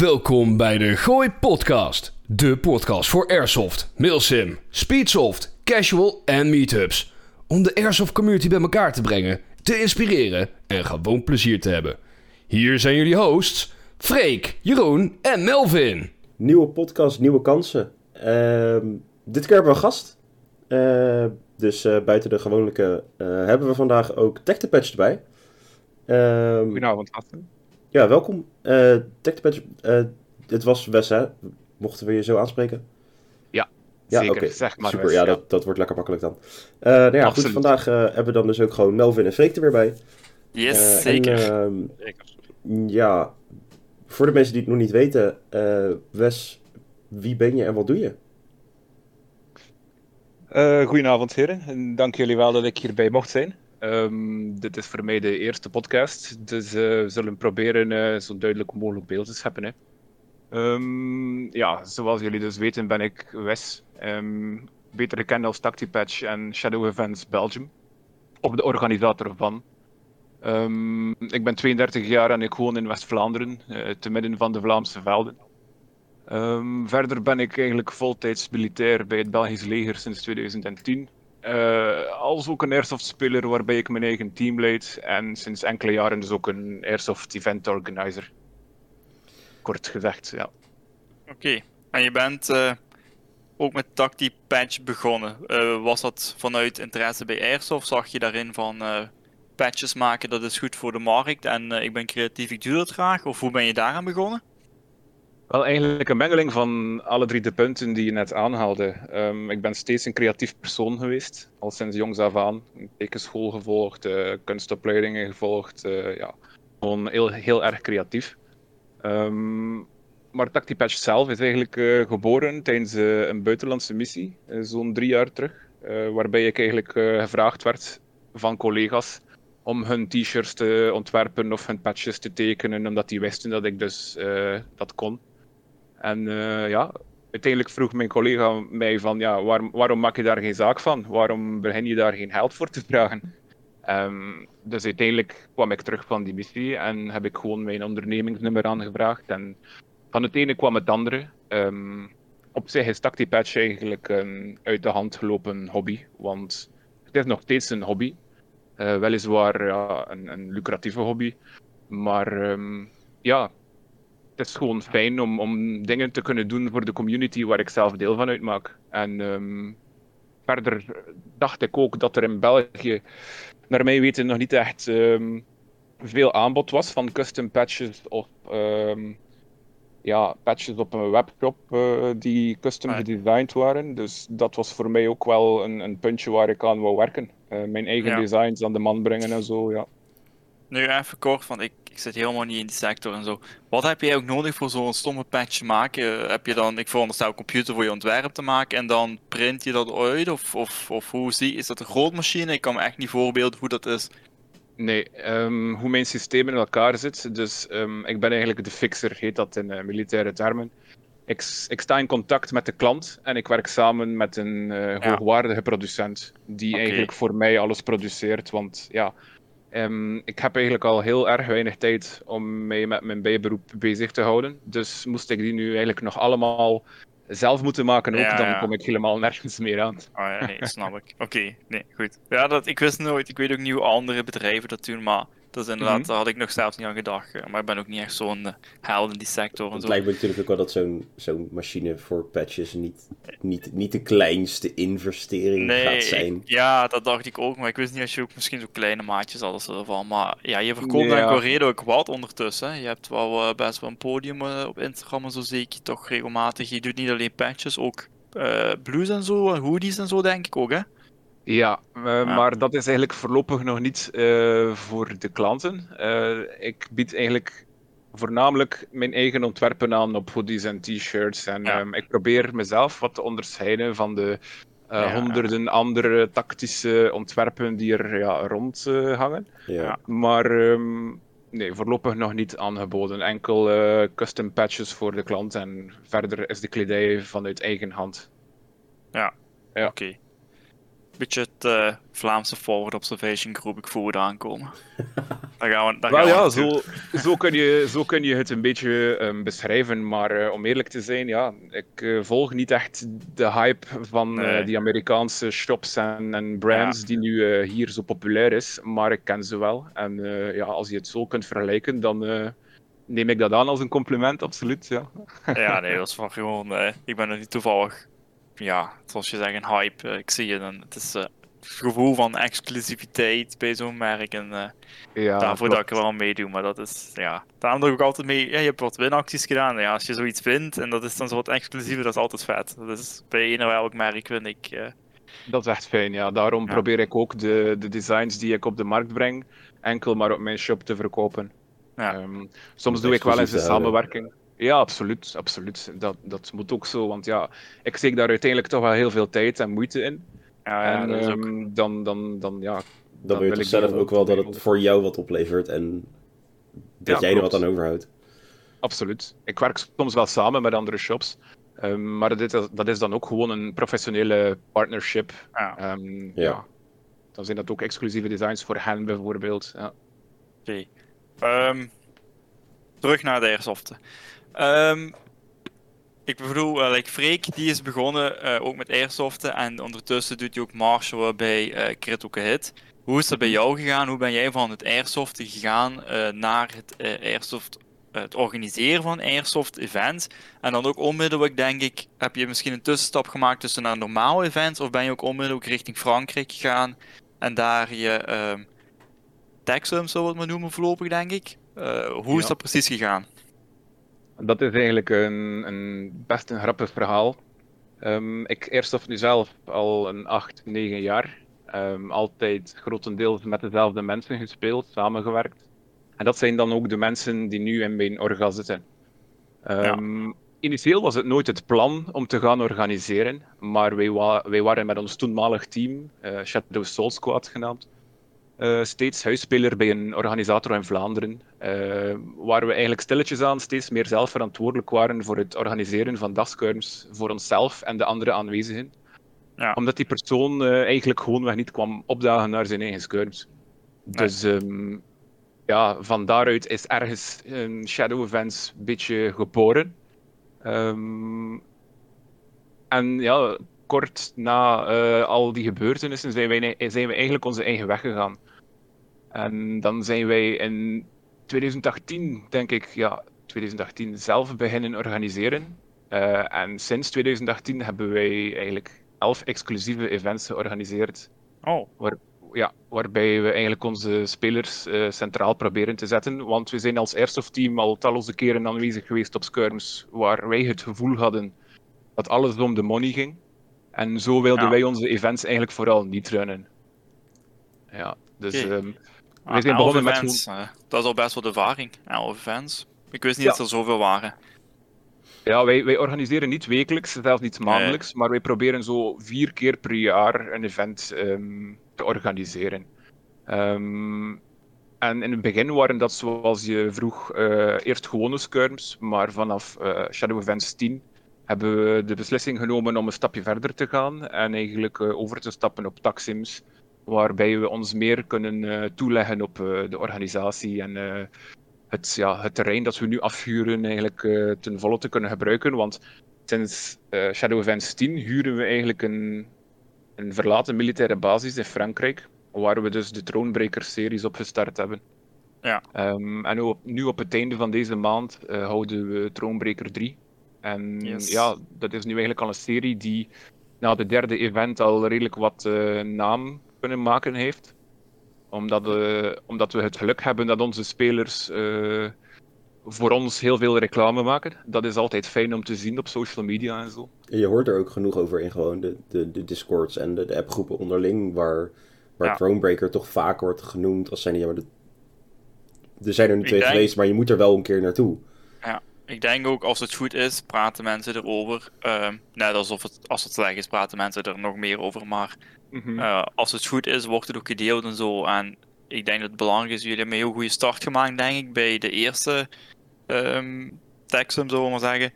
Welkom bij de Gooi Podcast. De podcast voor Airsoft, Milsim, Speedsoft, Casual en Meetups. Om de Airsoft community bij elkaar te brengen, te inspireren en gewoon plezier te hebben. Hier zijn jullie hosts, Freek, Jeroen en Melvin. Nieuwe podcast, nieuwe kansen. Ehm, dit keer hebben we een gast. Eh, dus eh, buiten de gewone eh, hebben we vandaag ook Tech the Patch erbij. Ehm, Goedenavond, gasten. Ja, welkom. Eh eh, dit was Wes, hè? Mochten we je zo aanspreken? Ja, Ja, zeker. oké. Zeg maar. Super, Wes, ja, Dat, dat wordt lekker makkelijk dan. Eh nou ja, goed, Absoluut. vandaag eh, hebben we dan dus ook gewoon Melvin en Freek er weer bij. Yes, Eh, en, zeker. ehm, Zeker. ja, voor de mensen die het nog niet weten, eh, Wes, wie ben je en wat doe je? Eh, goedenavond, heren. En dank jullie wel dat ik hierbij mocht zijn. Ehm, dit is voor mij de eerste podcast, dus eh, we zullen proberen eh, zo duidelijk mogelijk beeld te scheppen. Hè. Ehm, ja, zoals jullie dus weten ben ik Wes, ehm, beter gekend als TactiPatch en Shadow Events Belgium, of de organisator van. Ik ben 32 jaar en ik woon in West-Vlaanderen, eh, te midden van de Vlaamse velden. Verder ben ik eigenlijk voltijds militair bij het Belgisch leger sinds 2010. Eh, als ook een airsoft-speler waarbij ik mijn eigen team leid. En sinds enkele jaren dus ook een airsoft-event organizer. Kort gezegd, ja. Oké. En je bent eh, ook met Tacti Patch begonnen. Eh, was dat vanuit interesse bij Airsoft? Zag je daarin van eh, patches maken, dat is goed voor de markt en ik ben creatief, ik doe dat graag? Of hoe ben je daaraan begonnen? Wel eigenlijk een mengeling van alle drie de punten die je net aanhaalde. Ehm, ik ben steeds een creatief persoon geweest, al sinds jongs af aan. Tekenschool gevolgd, eh, kunstopleidingen gevolgd, eh, ja, gewoon heel, heel erg creatief. Ehm, maar TactiPatch zelf is eigenlijk eh, geboren tijdens een buitenlandse missie, zo'n drie jaar terug, waarbij ik eigenlijk gevraagd werd van collega's om hun t-shirts te ontwerpen of hun patches te tekenen, omdat die wisten dat ik dus dat kon. En eh, ja, uiteindelijk vroeg mijn collega mij van, ja, waarom, waarom maak je daar geen zaak van? Waarom begin je daar geen geld voor te vragen? Ehm, dus uiteindelijk kwam ik terug van die missie en heb ik gewoon mijn ondernemingsnummer aangevraagd. En van het ene kwam het andere. Ehm, op zich is TactiPatch eigenlijk een uit de hand gelopen hobby, want het is nog steeds een hobby. Eh, weliswaar ja, een, een lucratieve hobby, maar ehm, ja, het is gewoon fijn om, om dingen te kunnen doen voor de community waar ik zelf deel van uitmaak. En ehm, verder dacht ik ook dat er in België, naar mijn weten, nog niet echt ehm, veel aanbod was van custom patches of ehm, ja, patches op een webshop eh, die custom Right. gedesigned waren. Dus dat was voor mij ook wel een, een puntje waar ik aan wou werken. Eh, mijn eigen Ja. designs aan de man brengen en zo, ja. Nu even kort, want ik, ik zit helemaal niet in die sector en zo. Wat heb jij ook nodig voor zo'n stomme patch maken? Eh, Heb je dan, ik veronderstel, een computer voor je ontwerp te maken en dan print je dat uit? Of, of, of hoe zie Is dat een grootmachine? Ik kan me echt niet voorbeelden hoe dat is. Nee, ehm, hoe mijn systeem in elkaar zit. Dus ehm, ik ben eigenlijk de fixer, heet dat in eh, militaire termen. Ik, ik sta in contact met de klant en ik werk samen met een eh, hoogwaardige producent die eigenlijk voor mij alles produceert. Want ja, ehm, ik heb eigenlijk al heel erg weinig tijd om mij met mijn bijberoep bezig te houden. Dus moest ik die nu eigenlijk nog allemaal zelf moeten maken ook, Ja, dan kom ik helemaal nergens meer aan. Oh ja, nee, snap ik. Oké, nee, goed. Ja, dat, ik wist nooit. Ik weet ook niet hoe andere bedrijven dat doen, maar is inderdaad, Mhm. daar had ik nog zelfs niet aan gedacht. eh, Maar ik ben ook niet echt zo'n eh, held in die sector Het lijkt me natuurlijk ook wel dat zo'n zo'n machine voor patches niet, niet, niet de kleinste investering gaat zijn. ik- ja, dat dacht ik ook, maar ik wist niet als je ook misschien zo kleine maatjes had als ervan. Maar ja, je verkoopt Ja. Corredo ook wat ondertussen. Je hebt wel eh, best wel een podium op Instagram en zo zie ik je toch regelmatig. Je doet niet alleen patches, ook blues en zo, en hoodies en zo denk ik ook, hè? Ja, eh, maar dat is eigenlijk voorlopig nog niet eh, voor de klanten. Eh, ik bied eigenlijk voornamelijk mijn eigen ontwerpen aan op hoodies en t-shirts. En Ja. ehm, ik probeer mezelf wat te onderscheiden van de eh, Ja. honderden andere tactische ontwerpen die er ja, rond eh, hangen. Ja. Ja. Maar ehm, nee, voorlopig nog niet aangeboden. Enkel eh, custom patches voor de klant en verder is de kledij vanuit eigen hand. Ja. Oké. Beetje het eh, Vlaamse Forward Observation Group ik voel eraan komen. Daar gaan we, daar Wel gaan we ja, zo, zo, kun je, zo kun je het een beetje ehm, beschrijven. Maar eh, om eerlijk te zijn, ja, ik eh, volg niet echt de hype van eh, Nee. die Amerikaanse shops en, en brands die nu eh, hier zo populair is. Maar ik ken ze wel. En eh, ja, als je het zo kunt vergelijken, dan eh, neem ik dat aan als een compliment, absoluut. Ja. Ja, nee, dat is van gewoon. eh, ik ben er niet toevallig. Ja, zoals je zegt, een hype. eh, ik zie je dan. Het is eh, het gevoel van exclusiviteit bij zo'n merk. En eh, Ja, daarvoor klopt. dat ik er wel aan meedoe. Maar dat is. Ja, daarom doe ik altijd mee. Ja, je hebt wat winacties gedaan. Ja, als je zoiets wint en dat is dan zo wat exclusiever, dat is altijd vet. Dat is bij een of welk merk win ik. eh, Dat is echt fijn, ja. Daarom Ja. probeer ik ook de, de designs die ik op de markt breng, enkel maar op mijn shop te verkopen. Ja. Ehm, soms doe ik wel eens een samenwerking. Ja, absoluut. absoluut. Dat, dat moet ook zo, want ja, ik steek daar uiteindelijk toch wel heel veel tijd en moeite in. ja, ja, en dat is ook. ehm, dan, dan, dan, ja, Dan, Dan wil je toch zelf ook wel dat het voor jou wat oplevert en dat Ja, jij er wat aan overhoudt. absoluut. Ik werk soms wel samen met andere shops. ehm, maar dit, dat is dan ook gewoon een professionele partnership. Ja. Ehm, Ja. ja. Dan zijn dat ook exclusieve designs voor hen bijvoorbeeld. Ja. Oké. Ehm, terug naar de airsoften. Ehm, ik bedoel, eh, like Freek die is begonnen eh, ook met airsoften en ondertussen doet hij ook marshalen bij eh Critical Hit. Hoe is dat bij jou gegaan? Hoe ben jij van het airsoften gegaan naar het airsoft, het organiseren van airsoft events? En dan ook onmiddellijk denk ik, heb je misschien een tussenstap gemaakt tussen naar normale events of ben je ook onmiddellijk richting Frankrijk gegaan en daar je ehm Texum, zo wat maar noemen voorlopig denk ik. Hoe is dat precies gegaan? Dat is eigenlijk een, een best een grappig verhaal. Ehm, ik eerst nu zelf al een 8, 9 jaar. Ehm, altijd grotendeels met dezelfde mensen gespeeld, samengewerkt. En dat zijn dan ook de mensen die nu in mijn orga zitten. Ehm, Initieel was het nooit het plan om te gaan organiseren, maar wij, wa- wij waren met ons toenmalig team, eh, Shadow Soul Squad genaamd, eh, steeds huisspeler bij een organisator in Vlaanderen, eh, waar we eigenlijk stilletjes aan steeds meer zelf verantwoordelijk waren voor het organiseren van dagskirms voor onszelf en de andere aanwezigen. Ja. Omdat die persoon eh, eigenlijk gewoonweg niet kwam opdagen naar zijn eigen skirms. Dus ehm, ja, van daaruit is ergens een Shadow Events een beetje geboren. Ehm, en ja, kort na eh, al die gebeurtenissen zijn, wij, zijn we eigenlijk onze eigen weg gegaan. En dan zijn wij in 2018, denk ik, ja, 2018 zelf beginnen organiseren. Eh, en sinds 2018 hebben wij eigenlijk elf exclusieve events georganiseerd Oh, ja, waarbij we eigenlijk onze spelers eh, centraal proberen te zetten. Want we zijn als Airsoft team al talloze keren aanwezig geweest op skirms waar wij het gevoel hadden dat alles om de money ging. En zo wilden Ja. wij onze events eigenlijk vooral niet runnen. Ja, dus Oké. ehm, ah, zijn elf begonnen met events, eh, dat is al best wel de ervaring. 11 events. Ik wist niet Ja. dat er zoveel waren. ja, wij, wij organiseren niet wekelijks, zelfs niet maandelijks, maar wij proberen zo vier keer per jaar een event ehm, te organiseren. Ehm, en in het begin waren dat, zoals je vroeg, eh, eerst gewone skirms, maar vanaf eh, Shadow Events 10 hebben we de beslissing genomen om een stapje verder te gaan en eigenlijk eh, over te stappen op taxims, waarbij we ons meer kunnen eh, toeleggen op eh, de organisatie en het, ja, het terrein dat we nu afhuren eigenlijk ten volle te kunnen gebruiken. Want sinds Shadow Events 10 huren we eigenlijk een, een verlaten militaire basis in Frankrijk, waar we dus de Thronebreaker-series op gestart hebben. Ja. Ehm, en nu op, nu op het einde van deze maand houden we Thronebreaker 3. En Yes. ja, dat is nu eigenlijk al een serie die na de derde event al redelijk wat eh, naam kunnen maken heeft. Omdat, eh, omdat we het geluk hebben dat onze spelers eh, voor ons heel veel reclame maken. Dat is altijd fijn om te zien op social media en zo. En je hoort er ook genoeg over in gewoon de, de, de discords en de, de appgroepen onderling, waar, waar Ja. Thronebreaker toch vaak wordt genoemd als zijn ja, maar de, er zijn er nu twee denk- geweest, maar je moet er wel een keer naartoe. Ik denk ook als het goed is, praten mensen erover. Ehm, net alsof het, als het slecht is, praten mensen er nog meer over. Maar eh, als het goed is, wordt het ook gedeeld en zo. En ik denk dat het belangrijk is, jullie hebben een heel goede start gemaakt, denk ik, bij de eerste ehm Texum, zullen we maar zeggen.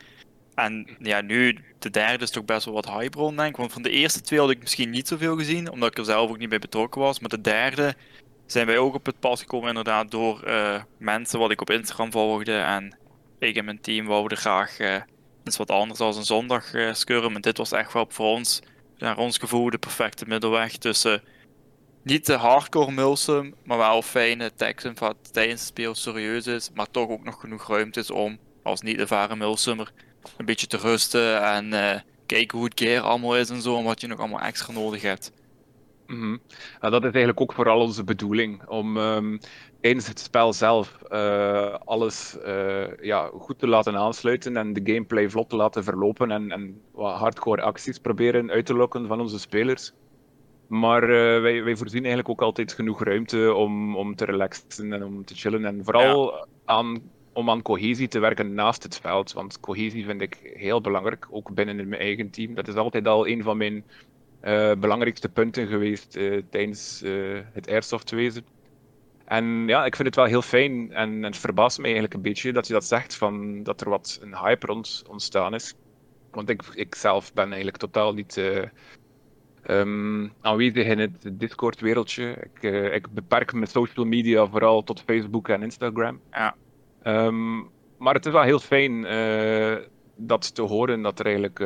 En ja, nu, de derde is toch best wel wat rond, denk ik. Want van de eerste twee had ik misschien niet zoveel gezien, omdat ik er zelf ook niet bij betrokken was. Maar de derde zijn wij ook op het pas gekomen, inderdaad, door uh, mensen wat ik op Instagram volgde. En ik mijn team wouden graag uh, iets wat anders als een zondag uh, scurren. En dit was echt wel voor ons, naar ons gevoel, de perfecte middelweg tussen niet de hardcore mulsum, maar wel fijne teksten wat tijdens het speel serieus is, maar toch ook nog genoeg ruimte is om, als niet ervaren mulsummer, een beetje te rusten en uh, kijken hoe het gear allemaal is en zo, en wat je nog allemaal extra nodig hebt. Ja, dat is eigenlijk ook vooral onze bedoeling, om um, tijdens het spel zelf uh, alles uh, ja, goed te laten aansluiten en de gameplay vlot te laten verlopen en, en wat hardcore acties proberen uit te lokken van onze spelers. Maar uh, wij, wij voorzien eigenlijk ook altijd genoeg ruimte om, om te relaxen en om te chillen. En vooral ja. aan, om aan cohesie te werken naast het veld. Want cohesie vind ik heel belangrijk, ook binnen mijn eigen team. Dat is altijd al een van mijn belangrijkste punten geweest tijdens het airsoftwezen. En ja, ik vind het wel heel fijn en, en, het verbaast me eigenlijk een beetje dat je dat zegt, van, dat er wat een hype rond ontstaan is. Want ik, ik zelf ben eigenlijk totaal niet um, aanwezig in het Discord-wereldje. Ik, uh, ik, beperk mijn social media vooral tot Facebook en Instagram. Ja. Um, maar het is wel heel fijn uh, dat te horen dat er eigenlijk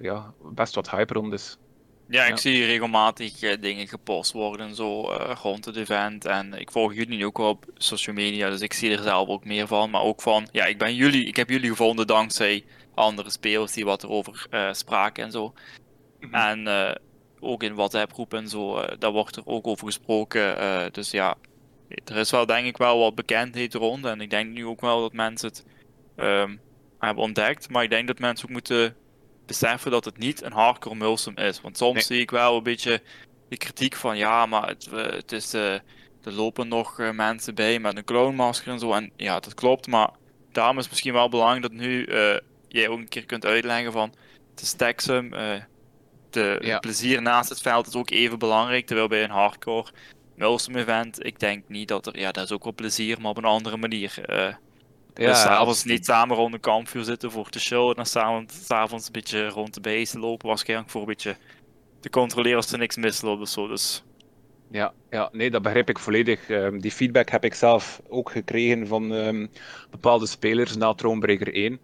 ja, best wat hype rond is. Ja, ik ja. zie regelmatig dingen gepost worden zo rond het event. En ik volg jullie ook wel op social media, dus ik zie er zelf ook meer van. Maar ook van, ja, ik ben jullie, ik heb jullie gevonden dankzij andere spelers die wat erover spraken en zo. Mm -hmm. En ook in WhatsApp-groepen en zo, uh, daar wordt er ook over gesproken. Uh, dus ja, er is wel denk ik wel wat bekendheid rond. En ik denk nu ook wel dat mensen het um, hebben ontdekt. Maar ik denk dat mensen ook moeten beseffen dat het niet een hardcore mulsum is. Want soms nee. zie ik wel een beetje de kritiek van ja, maar het, uh, het is, er lopen nog mensen bij met een clownmasker en zo. En ja, dat klopt, maar daarom is het misschien wel belangrijk dat nu jij ook een keer kunt uitleggen van het is Texum, de ja. plezier naast het veld is ook even belangrijk. Terwijl bij een hardcore Mulsum event, ik denk niet dat er, ja, dat is ook wel plezier, maar op een andere manier. Ja, s'avonds niet samen rond een kampvuur zitten voor te chillen en s'avonds, s'avonds een beetje rond de beesten lopen, waarschijnlijk voor een beetje te controleren als er niks misloopt of zo. Dus. Ja, ja, nee, dat begrijp ik volledig. Um, die feedback heb ik zelf ook gekregen van um, bepaalde spelers na Thronebreaker 1.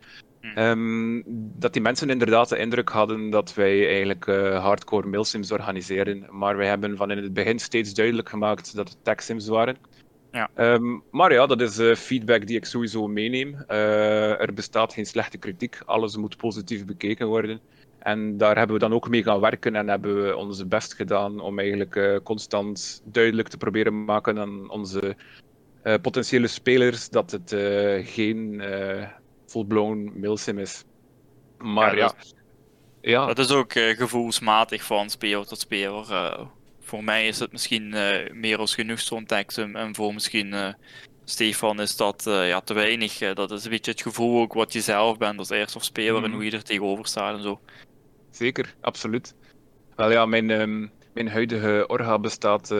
Um, dat die mensen inderdaad de indruk hadden dat wij eigenlijk uh, hardcore mailsims organiseren. Maar wij hebben van in het begin steeds duidelijk gemaakt dat het techsims waren. Ja. Um, maar ja, dat is uh, feedback die ik sowieso meeneem. Uh, er bestaat geen slechte kritiek, alles moet positief bekeken worden. En daar hebben we dan ook mee gaan werken en hebben we ons best gedaan om eigenlijk constant duidelijk te proberen maken aan onze potentiële spelers dat het geen full-blown milsim is. Maar ja, dat, ja. Dat is ook gevoelsmatig van speler tot speler. Voor mij is het misschien uh, meer als genoeg zo'n. En voor misschien Stefan is dat ja, te weinig. dat is een beetje het gevoel ook wat je zelf bent als eerste of speler mm. en hoe je er tegenover staat en zo. Zeker, absoluut. Wel ja, mijn, um, mijn huidige orga bestaat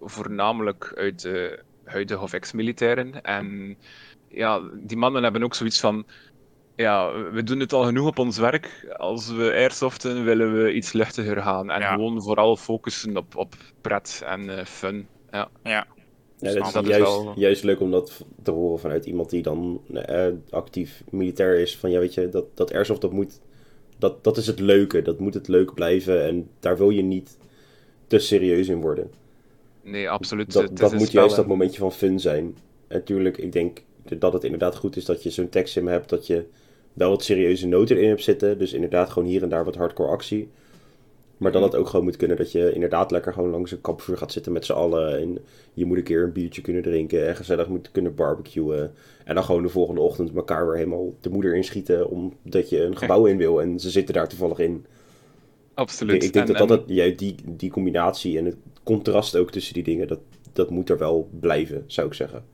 voornamelijk uit huidige of ex-militairen. En ja, die mannen hebben ook zoiets van. Ja, we doen het al genoeg op ons werk. Als we airsoften, willen we iets luchtiger gaan. En ja. gewoon vooral focussen op, op pret en uh, fun. Ja. ja. Ja, dat is dat juist, wel... juist leuk om dat te horen vanuit iemand die dan uh, actief militair is. Van ja, weet je, dat, dat airsoft dat moet. Dat, dat is het leuke. Dat moet het leuk blijven. En daar wil je niet te serieus in worden. Nee, absoluut. Dat, dat moet juist dat momentje van fun zijn. En natuurlijk, ik denk dat het inderdaad goed is dat je zo'n tekstsim hebt, dat je wel wat serieuze noten erin hebt zitten. Dus inderdaad gewoon hier en daar wat hardcore actie. Maar dat het ook gewoon moet kunnen dat je inderdaad lekker gewoon langs een kampvuur gaat zitten met z'n allen. En je moet een keer een biertje kunnen drinken en gezellig moet kunnen barbecuen. En dan gewoon de volgende ochtend elkaar weer helemaal de moeder inschieten omdat je een gebouw in wil. En ze zitten daar toevallig in. Absoluut. Ik, denk en, dat, dat, ja, die, die combinatie en het contrast ook tussen die dingen, dat, dat moet er wel blijven, zou ik zeggen.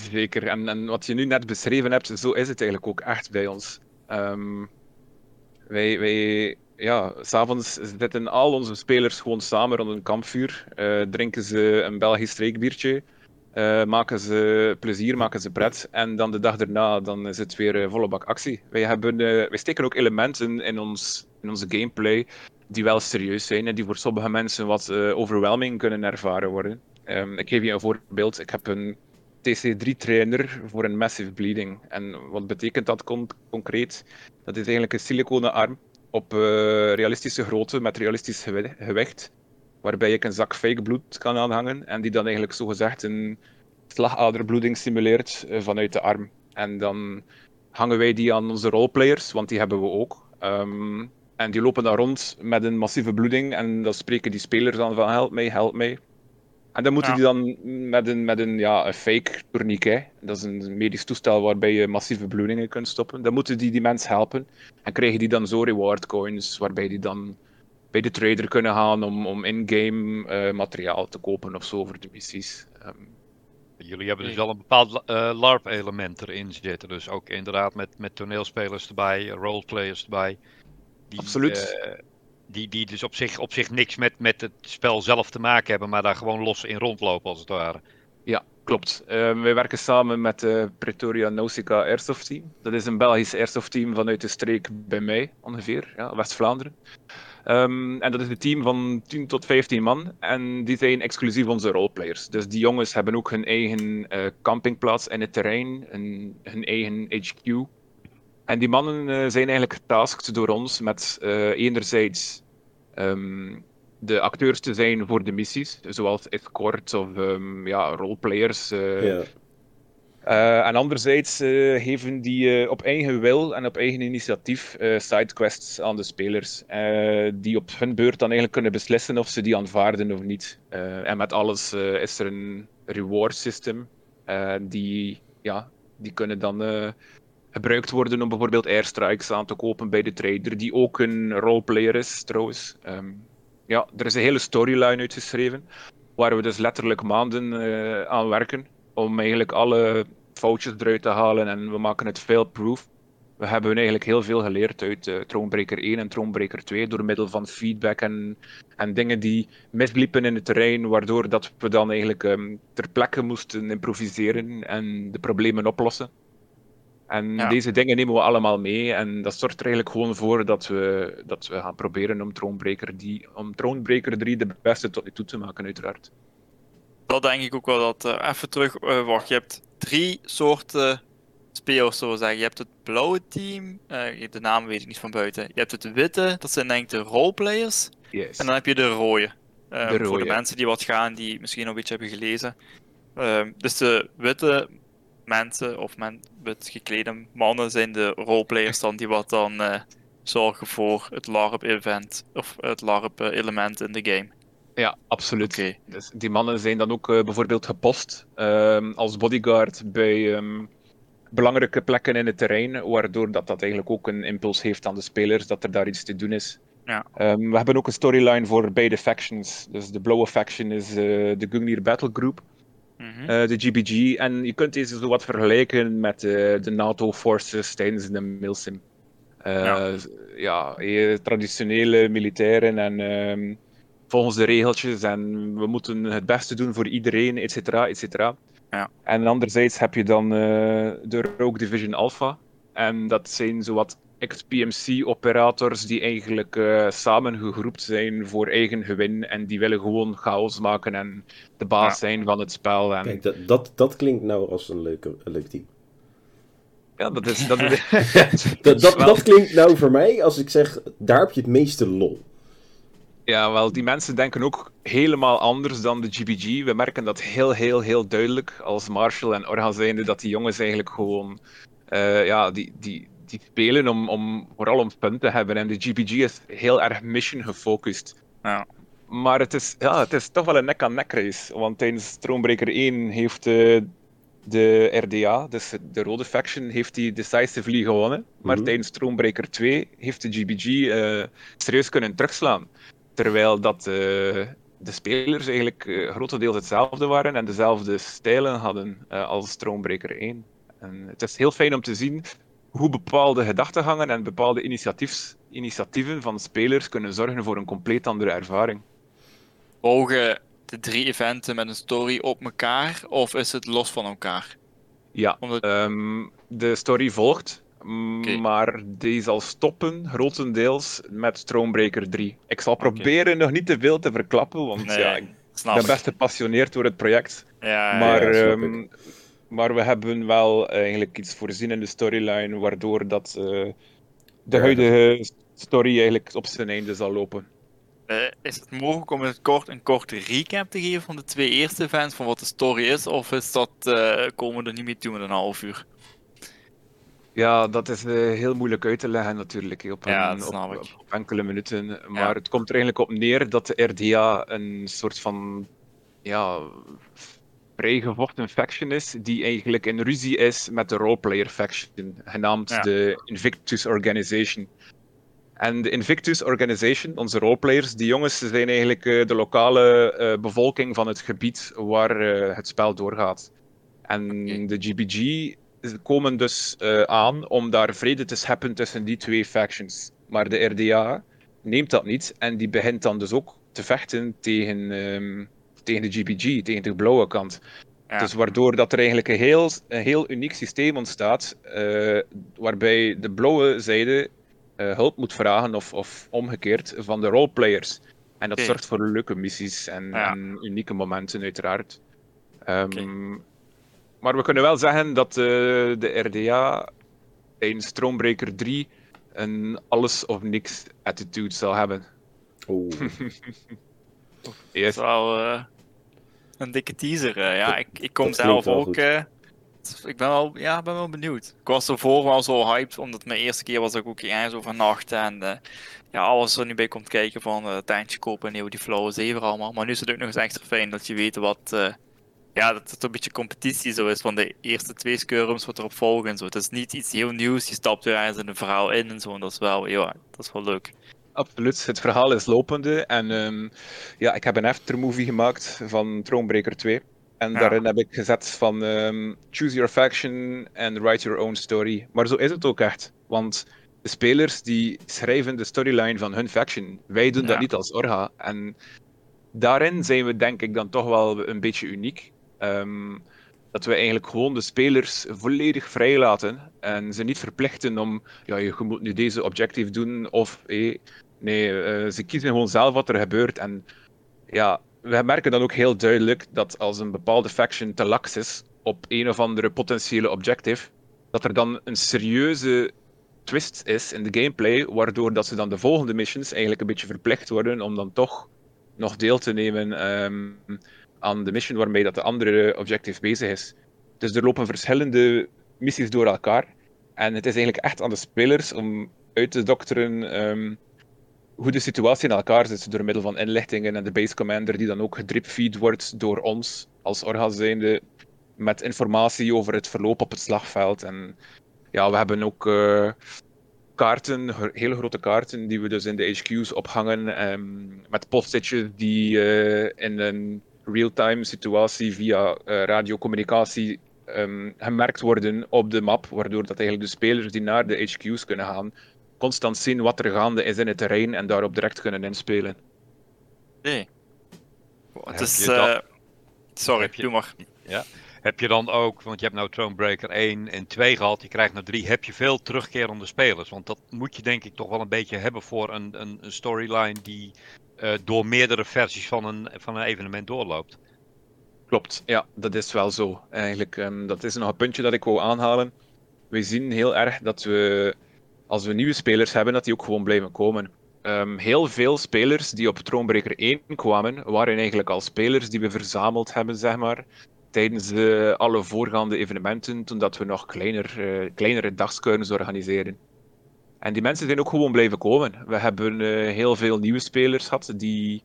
Zeker. En, en wat je nu net beschreven hebt, zo is het eigenlijk ook echt bij ons. Um, wij, wij, ja, s'avonds zitten al onze spelers gewoon samen rond een kampvuur. Uh, drinken ze een Belgisch streekbiertje. eh, maken ze plezier, maken ze pret. En dan de dag daarna dan is het weer eh, volle bak actie. Wij, hebben, eh, wij steken ook elementen in, ons, in onze gameplay die wel serieus zijn en die voor sommige mensen wat eh, overwhelming kunnen ervaren worden. Ehm, ik geef je een voorbeeld. Ik heb een TC3-trainer voor een massive bleeding. En wat betekent dat con- concreet? Dat is eigenlijk een siliconen arm op eh, realistische grootte met realistisch gewi- gewicht, waarbij ik een zak fake bloed kan aanhangen en die dan eigenlijk zogezegd een slagaderbloeding simuleert eh, vanuit de arm. En dan hangen wij die aan onze roleplayers, want die hebben we ook. Ehm, en die lopen dan rond met een massieve bloeding en dan spreken die spelers dan van help mij, help mij. En dan moeten Ja. die dan met een, met een, ja, een fake tourniquet, dat is een medisch toestel waarbij je massieve bloedingen kunt stoppen, dan moeten die die mens helpen. En krijgen die dan zo reward coins, waarbij die dan bij de trader kunnen gaan om, om in-game eh, materiaal te kopen of zo voor de missies. Ehm, Jullie hebben dus wel een bepaald eh, LARP-element erin zitten. Dus ook inderdaad met, met toneelspelers erbij, roleplayers erbij. Die, Absoluut. eh, die, die dus op zich, op zich niks met, met het spel zelf te maken hebben, maar daar gewoon los in rondlopen als het ware. Ja, klopt. Ehm, wij werken samen met de Pretoria Nausicaa Airsoft Team. Dat is een Belgisch airsoft team vanuit de streek bij mij ongeveer, ja, West-Vlaanderen. Ehm, en dat is een team van 10 tot 15 man. En die zijn exclusief onze roleplayers. Dus die jongens hebben ook hun eigen eh, campingplaats in het terrein, een, hun eigen HQ. En die mannen eh, zijn eigenlijk getasked door ons met eh, enerzijds ehm, de acteurs te zijn voor de missies, zoals escorts of ehm, ja, roleplayers. eh, Ja. en anderzijds eh, geven die op eigen wil en op eigen initiatief sidequests aan de spelers, die op hun beurt dan eigenlijk kunnen beslissen of ze die aanvaarden of niet. En met alles is er een reward system, die, ja, die kunnen dan gebruikt worden om bijvoorbeeld airstrikes aan te kopen bij de trader, die ook een roleplayer is trouwens. Ehm, ja, er is een hele storyline uitgeschreven, waar we dus letterlijk maanden eh, aan werken om eigenlijk alle foutjes eruit te halen en we maken het fail-proof. We hebben eigenlijk heel veel geleerd uit eh Thronebreaker 1 en Thronebreaker 2 door middel van feedback en, en dingen die misliepen in het terrein, waardoor dat we dan eigenlijk ehm, ter plekke moesten improviseren en de problemen oplossen. En Ja. deze dingen nemen we allemaal mee en dat zorgt er eigenlijk gewoon voor dat we, dat we gaan proberen om Thronebreaker, die, om Thronebreaker 3 de beste tot nu toe te maken, uiteraard. Dat denk ik ook wel dat. eh, even terug, eh, wacht. Je hebt drie soorten spelers, zo zeggen. Je hebt het blauwe team, eh, de naam weet ik niet van buiten. Je hebt het witte, dat zijn denk ik de roleplayers. Yes. En dan heb je de rode. De Voor rode. de mensen die wat gaan, die misschien nog een beetje hebben gelezen. Ehm, dus de witte mensen, of men, wit geklede mannen, zijn de roleplayers dan die wat dan eh, zorgen voor het LARP-event, of het LARP-element in de game. Ja, absoluut. Dus die mannen zijn dan ook eh, bijvoorbeeld gepost ehm, als bodyguard bij ehm, belangrijke plekken in het terrein, waardoor dat, dat eigenlijk ook een impuls heeft aan de spelers dat er daar iets te doen is. Ja. Ehm, we hebben ook een storyline voor beide factions. Dus de blauwe faction is eh, de Gungnir Battle Group, Mhm. eh, de GBG. En je kunt deze zo wat vergelijken met eh, de NATO-forces tijdens de Milsim. Eh, Ja. ja, traditionele militairen en ehm, volgens de regeltjes en we moeten het beste doen voor iedereen, et cetera, et cetera. Ja. En anderzijds heb je dan de Rogue Division Alpha. En dat zijn zowat ex-PMC-operators die eigenlijk eh, samen gegroept zijn voor eigen gewin en die willen gewoon chaos maken en de baas Ja. zijn van het spel. En, Kijk, dat, dat, dat klinkt nou als een, leuke, een leuk team. ja, dat is... Dat is Dat, dat, dat klinkt nou voor mij als ik zeg, daar heb je het meeste lol. Ja, wel, die mensen denken ook helemaal anders dan de GBG. We merken dat heel, heel, heel duidelijk als Marshall en Orga zijnde, dat die jongens eigenlijk gewoon, eh, ja, die, die, die spelen om, om, vooral om fun te hebben. En de GBG is heel erg mission gefocust. Ja. Maar het is, ja, het is toch wel een nek-aan-nek race. Want tijdens Stroombreaker 1 heeft eh, de RDA, dus de rode faction, heeft die decisively gewonnen. Maar Mhm. tijdens Stroombreaker 2 heeft de GBG eh, serieus kunnen terugslaan. Terwijl dat eh, de spelers eigenlijk eh, grotendeels hetzelfde waren en dezelfde stijlen hadden eh, als Stroombreaker 1. En het is heel fijn om te zien hoe bepaalde gedachtegangen en bepaalde initiatiefs, initiatieven van spelers kunnen zorgen voor een compleet andere ervaring. Je de drie eventen met een story op elkaar, of is het los van elkaar? Ja, Omdat... ehm, de story volgt, maar die zal stoppen grotendeels met Thronebreaker 3. Ik zal proberen nog niet te veel te verklappen, want Nee, ja, ik Snap ben best gepassioneerd door het project. Ja, Maar, ja, maar we hebben wel eigenlijk iets voorzien in de storyline, waardoor dat, eh, de huidige story eigenlijk op zijn einde zal lopen. Eh, is het mogelijk om in het kort een korte recap te geven van de twee eerste events, van wat de story is, of is dat, eh, komen we er niet mee toe met een half uur? Ja, dat is eh, heel moeilijk uit te leggen natuurlijk, op, Ja, een- op, op enkele minuten. Maar Ja. het komt er eigenlijk op neer dat de RDA een soort van ja, vrijgevochten faction is, die eigenlijk in ruzie is met de roleplayer faction, genaamd Ja. de Invictus Organization. En de Invictus Organization, onze roleplayers, die jongens zijn eigenlijk eh, de lokale eh, bevolking van het gebied waar eh, het spel doorgaat. En de GBG komen dus aan om daar vrede te scheppen tussen die twee factions. Maar de RDA neemt dat niet en die begint dan dus ook te vechten tegen, ehm, tegen de GBG, tegen de blauwe kant. Ja. Dus waardoor dat er eigenlijk een heel, een heel uniek systeem ontstaat, eh, waarbij de blauwe zijde eh, hulp moet vragen, of, of omgekeerd, van de roleplayers. En dat zorgt voor leuke missies en, Ja. en unieke momenten, uiteraard. Ehm, Maar we kunnen wel zeggen dat eh, de RDA tijdens Stroombreaker 3 een alles of niks attitude zal hebben. Oeh. Dat Yes. is wel een dikke teaser. eh. ja, ik, ik kom zelf ook. eh, ik ben wel, ja, ben wel benieuwd. Ik was ervoor wel zo hyped, omdat mijn eerste keer was dat ik ook ging eens overnachten. En eh, ja, alles er nu bij komt kijken van uh, tentje kopen en die flow zeven allemaal. Maar nu is het ook nog eens extra fijn dat je weet wat. ja, dat het een beetje competitie zo is van de eerste twee skirms wat erop volgen en zo. Het is niet iets heel nieuws, je stapt weer ergens in een verhaal in en zo. En dat is wel, ja, dat is wel leuk. Absoluut, het verhaal is lopende. En ehm, ja, ik heb een aftermovie gemaakt van Thronebreaker 2. En Ja. daarin heb ik gezet van ehm, choose your faction and write your own story. Maar zo is het ook echt. Want de spelers die schrijven de storyline van hun faction. Wij doen dat niet als Orga. En daarin zijn we denk ik dan toch wel een beetje uniek. Ehm, dat we eigenlijk gewoon de spelers volledig vrij laten en ze niet verplichten om, ja, je moet nu deze objective doen of hé, Nee, eh, ze kiezen gewoon zelf wat er gebeurt. En ja, we merken dan ook heel duidelijk dat als een bepaalde faction te lax is op een of andere potentiële objective, dat er dan een serieuze twist is in de gameplay, waardoor dat ze dan de volgende missions eigenlijk een beetje verplicht worden om dan toch nog deel te nemen ehm, aan de mission waarmee dat de andere objective bezig is. Dus er lopen verschillende missies door elkaar. En het is eigenlijk echt aan de spelers om uit te dokteren ehm, hoe de situatie in elkaar zit door middel van inlichtingen en de base commander die dan ook gedripfeed wordt door ons als orga zijnde met informatie over het verloop op het slagveld. En ja, we hebben ook eh, kaarten, hele grote kaarten, die we dus in de HQ's ophangen ehm, met postitjes die eh, in een real-time situatie via eh, radiocommunicatie ehm, gemerkt worden op de map, waardoor dat eigenlijk de spelers die naar de HQ's kunnen gaan constant zien wat er gaande is in het terrein en daarop direct kunnen inspelen. Nee. Het Heb is. je dat- eh, sorry, heb je- doe maar. Heb je dan ook, want je hebt nou Thronebreaker 1 en 2 gehad, je krijgt naar 3, heb je veel terugkerende spelers? Want dat moet je denk ik toch wel een beetje hebben voor een, een, een storyline die eh, door meerdere versies van een, van een evenement doorloopt. Klopt, ja, dat is wel zo. Eigenlijk, ehm, dat is nog een puntje dat ik wou aanhalen. We zien heel erg dat we, als we nieuwe spelers hebben, dat die ook gewoon blijven komen. Ehm, heel veel spelers die op Thronebreaker 1 kwamen, waren eigenlijk al spelers die we verzameld hebben, zeg maar, tijdens eh, alle voorgaande evenementen, toen dat we nog kleiner, eh, kleinere dagskuirens organiseren. En die mensen zijn ook gewoon blijven komen. We hebben eh, heel veel nieuwe spelers gehad die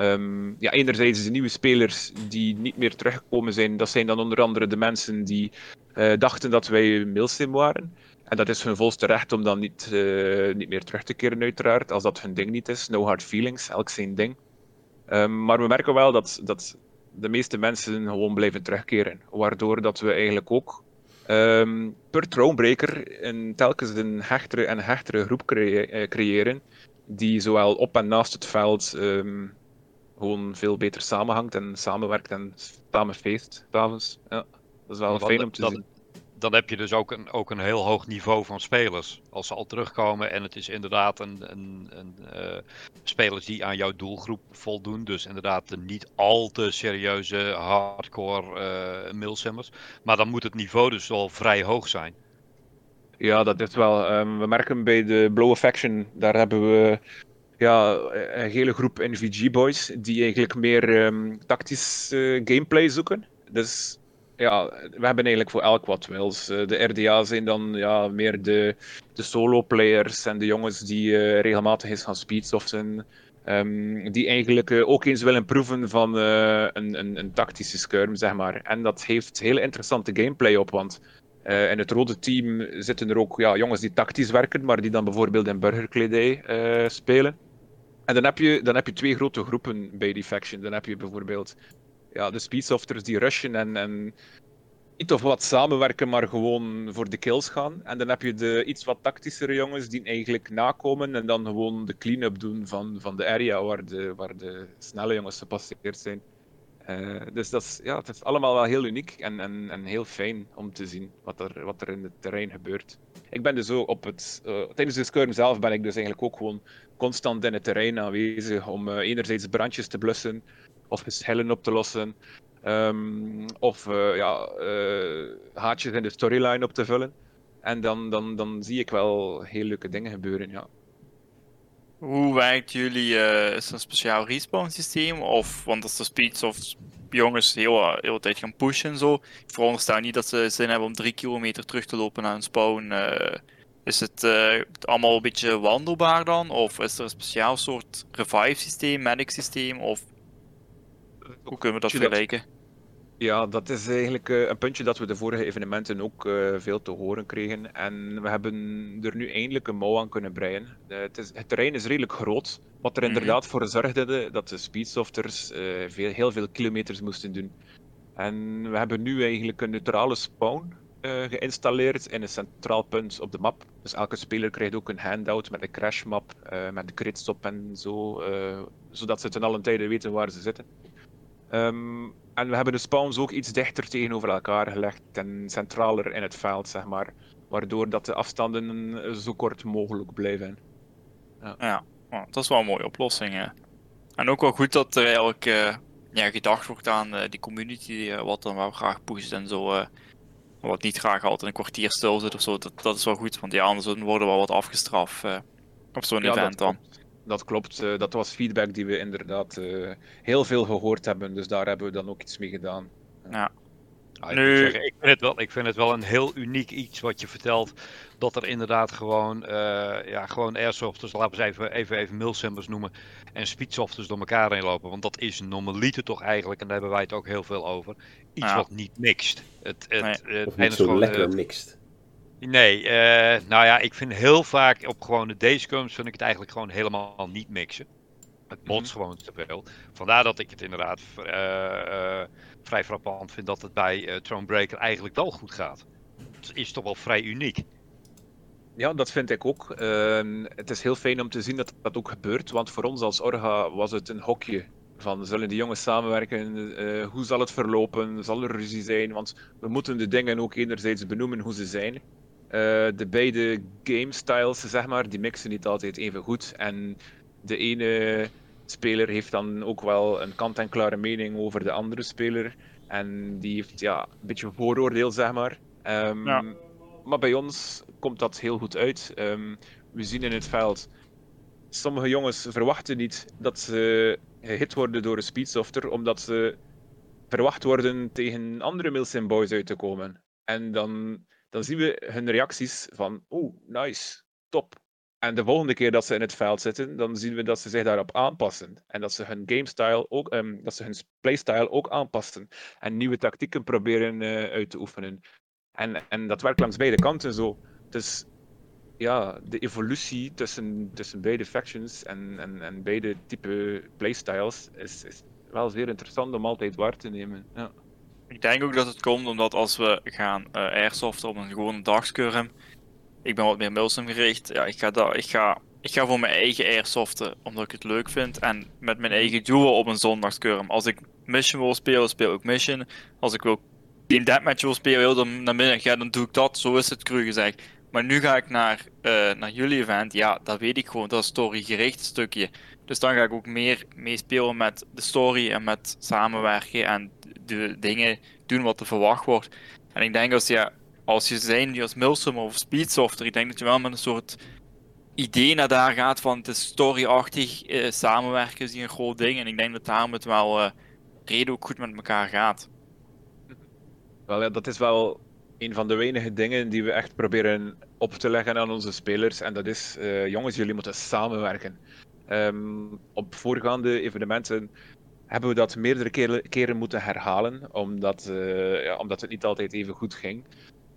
Ehm, ja, enerzijds de nieuwe spelers die niet meer teruggekomen zijn, dat zijn dan onder andere de mensen die eh, dachten dat wij Milsim waren. En dat is hun volste recht om dan niet, eh, niet meer terug te keren, uiteraard, als dat hun ding niet is. No hard feelings, elk zijn ding. Ehm, maar we merken wel dat, dat de meeste mensen gewoon blijven terugkeren, waardoor dat we eigenlijk ook ehm, per Thronebreaker een, telkens een hechtere en hechtere groep eh, creëren, die zowel op en naast het veld ehm, gewoon veel beter samenhangt en samenwerkt en samen feest s'avonds. Ja, dat is wel fijn om te dan- zien. Dan heb je dus ook een, ook een heel hoog niveau van spelers. Als ze al terugkomen en het is inderdaad een, een, een eh, spelers die aan jouw doelgroep voldoen. Dus inderdaad de niet al te serieuze hardcore eh milsimmers. Maar dan moet het niveau dus wel vrij hoog zijn. Ja, dat is wel. ehm, we merken bij de Blauwe Faction, daar hebben we ja, een hele groep NVG-boys die eigenlijk meer ehm, tactisch eh, gameplay zoeken. Dus ja, we hebben eigenlijk voor elk wat wils. Eh, de RDA zijn dan ja, meer de, de solo-players en de jongens die eh, regelmatig eens gaan speedsoften. ehm, die eigenlijk eh, ook eens willen proeven van een, een, een tactische skirm, zeg maar. En dat heeft hele interessante gameplay op, want in het rode team zitten er ook ja, jongens die tactisch werken, maar die dan bijvoorbeeld in burgerkledij spelen. En dan heb, je, dan heb je twee grote groepen bij die faction. Dan heb je bijvoorbeeld ja, de speedsofters die rushen en, en niet of wat samenwerken, maar gewoon voor de kills gaan. En dan heb je de iets wat tactischere jongens die eigenlijk nakomen en dan gewoon de clean-up doen van, van de area waar de, waar de snelle jongens gepasseerd zijn. Eh, dus dat is, ja, het is allemaal wel heel uniek en, en, en heel fijn om te zien wat er, wat er in het terrein gebeurt. Ik ben dus ook op het, eh, tijdens de skirm zelf ben ik dus eigenlijk ook gewoon constant in het terrein aanwezig om eh, enerzijds brandjes te blussen of geschillen op te lossen. ehm, of eh, ja, eh, haatjes in de storyline op te vullen. En dan, dan, dan zie ik wel heel leuke dingen gebeuren, ja. Hoe werkt jullie, eh, is er een speciaal respawn systeem? Of, want als de speedsoft jongens heel, heel de tijd gaan pushen en zo, ik veronderstel niet dat ze zin hebben om drie kilometer terug te lopen naar een spawn. is het allemaal een beetje wandelbaar dan? Of is er een speciaal soort revive systeem, medic systeem? Of hoe kunnen we dat vergelijken? Ja, dat is eigenlijk eh, een puntje dat we de vorige evenementen ook eh, veel te horen kregen. En we hebben er nu eindelijk een mouw aan kunnen breien. Eh, het, is, het terrein is redelijk groot, wat er Mhm. inderdaad voor zorgde dat de speedsofters veel, heel veel kilometers moesten doen. En we hebben nu eigenlijk een neutrale spawn geïnstalleerd in een centraal punt op de map. Dus elke speler krijgt ook een handout met een crashmap, met de critstop en zo, zodat ze ten allen tijde weten waar ze zitten. Ehm, en we hebben de spawns ook iets dichter tegenover elkaar gelegd en centraler in het veld, zeg maar. Waardoor dat de afstanden zo kort mogelijk blijven. Ja, oh, dat is wel een mooie oplossing. hè. En ook wel goed dat er eigenlijk eh, ja, gedacht wordt aan eh, die community, eh, wat dan wel graag pusht en zo. wat niet graag altijd een kwartier stil zit of zo. Dat, dat is wel goed, want ja, anders worden we wel wat afgestraft op zo'n Ja, event dan. Dat klopt. eh, dat was feedback die we inderdaad eh, heel veel gehoord hebben. Dus daar hebben we dan ook iets mee gedaan. Ja, ik, Nu- zeggen, ik, vind het wel, ik vind het wel een heel uniek iets wat je vertelt. Dat er inderdaad gewoon, eh ja, gewoon airsofters, laten we eens even, even, even milsimmers noemen. En speedsofters door elkaar heen lopen. Want dat is normaliter toch eigenlijk, en daar hebben wij het ook heel veel over. Iets Ja. wat niet mixt. Het, het, Nee. het niet zo gewoon, lekker eh, mixed. Nee, eh, nou ja, ik vind heel vaak op gewone dayscrums vind ik het eigenlijk gewoon helemaal niet mixen. Het botst gewoon te veel. Vandaar dat ik het inderdaad eh, eh, vrij frappant vind dat het bij Thronebreaker eigenlijk wel goed gaat. Het is toch wel vrij uniek. Ja, dat vind ik ook. Ehm, het is heel fijn om te zien dat dat ook gebeurt. Want voor ons als Orga was het een hokje. Van zullen die jongens samenwerken? Hoe zal het verlopen? Zal er ruzie zijn? Want we moeten de dingen ook enerzijds benoemen hoe ze zijn. Eh, de beide game styles, zeg maar, die mixen niet altijd even goed. En de ene speler heeft dan ook wel een kant-en-klare mening over de andere speler. En die heeft ja, een beetje vooroordeel, zeg maar. Ehm, Ja. Maar bij ons komt dat heel goed uit. Ehm, we zien in het veld. Sommige jongens verwachten niet dat ze gehit worden door een speedsofter, omdat ze verwacht worden tegen andere Milsim Boys uit te komen. En dan, dan zien we hun reacties van, oh, nice, top. En de volgende keer dat ze in het veld zitten, dan zien we dat ze zich daarop aanpassen. En dat ze hun gamestyle ook, ehm, dat ze hun playstyle ook aanpassen. En nieuwe tactieken proberen eh, uit te oefenen. En, en dat werkt langs beide kanten zo. Dus ja, de evolutie tussen, tussen beide factions en, en, en beide type playstyles is, is wel zeer interessant om altijd waar te nemen. Ja. Ik denk ook dat het komt omdat als we gaan eh airsoften op een gewone dagscurm, ik ben wat meer milsim gericht, ja, ik ga, daar, ik ga ik ga voor mijn eigen airsoften, omdat ik het leuk vind. En met mijn eigen doelen op een zondagskurm. Als ik mission wil spelen, speel ik mission. Als ik wil Team Deathmatch wil spelen heel de namiddag, ja, dan doe ik dat. Zo is het cru gezegd. Maar nu ga ik naar, eh, naar jullie event. Ja, dat weet ik gewoon. Dat is storygericht stukje. Dus dan ga ik ook meer meespelen met de story en met samenwerken en de dingen doen wat er verwacht wordt. En ik denk als je, als je zijn als Milsum of Speedsoftware, ik denk dat je wel met een soort idee naar daar gaat van het storyachtig, eh, samenwerken is hier een groot ding. En ik denk dat daarom het wel eh, redelijk goed met elkaar gaat. Wel, ja, dat is wel een van de weinige dingen die we echt proberen op te leggen aan onze spelers. En dat is, eh, jongens, jullie moeten samenwerken. Ehm, op voorgaande evenementen hebben we dat meerdere keren, moeten herhalen, omdat, eh, ja, omdat het niet altijd even goed ging.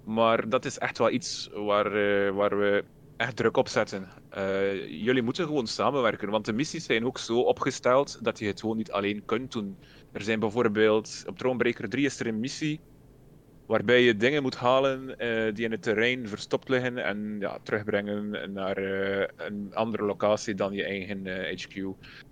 Maar dat is echt wel iets waar, eh, waar we echt druk op zetten. Eh, jullie moeten gewoon samenwerken, want de missies zijn ook zo opgesteld dat je het gewoon niet alleen kunt doen. Er zijn bijvoorbeeld, op Thronebreaker 3 is er een missie waarbij je dingen moet halen die in het terrein verstopt liggen en ja, terugbrengen naar een andere locatie dan je eigen HQ.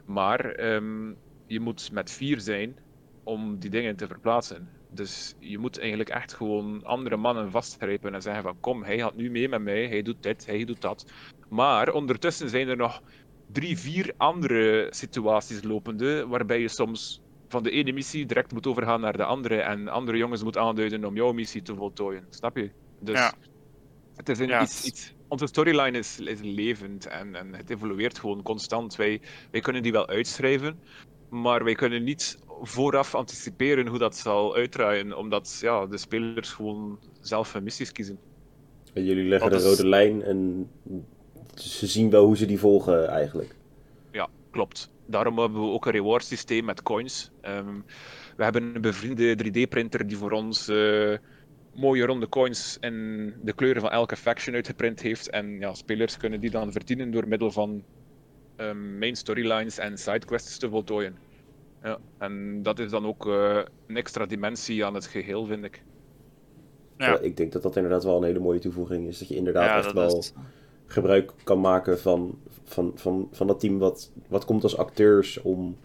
Maar ehm, je moet met vier zijn om die dingen te verplaatsen. Dus je moet eigenlijk echt gewoon andere mannen vastgrijpen en zeggen van kom, hij gaat nu mee met mij, hij doet dit, hij doet dat. Maar ondertussen zijn er nog drie, vier andere situaties lopende waarbij je soms van de ene missie direct moet overgaan naar de andere en andere jongens moet aanduiden om jouw missie te voltooien. Snap je? Dus Ja. het is een, Ja, iets, het- iets, onze storyline is, is levend en, en het evolueert gewoon constant. Wij, wij kunnen die wel uitschrijven, maar wij kunnen niet vooraf anticiperen hoe dat zal uitdraaien, omdat ja, de spelers gewoon zelf hun missies kiezen. En jullie leggen de is- rode lijn en ze zien wel hoe ze die volgen eigenlijk. Ja, klopt. Daarom hebben we ook een reward systeem met coins. Ehm, we hebben een bevriende 3D-printer die voor ons eh, mooie ronde coins in de kleuren van elke faction uitgeprint heeft. En ja, spelers kunnen die dan verdienen door middel van ehm, main storylines en sidequests te voltooien. Ja, en dat is dan ook eh, een extra dimensie aan het geheel, vind ik. Ja. Ik denk dat dat inderdaad wel een hele mooie toevoeging is. Dat je inderdaad Ja, echt wel is- gebruik kan maken van, van, van, van dat team wat, wat komt als acteurs om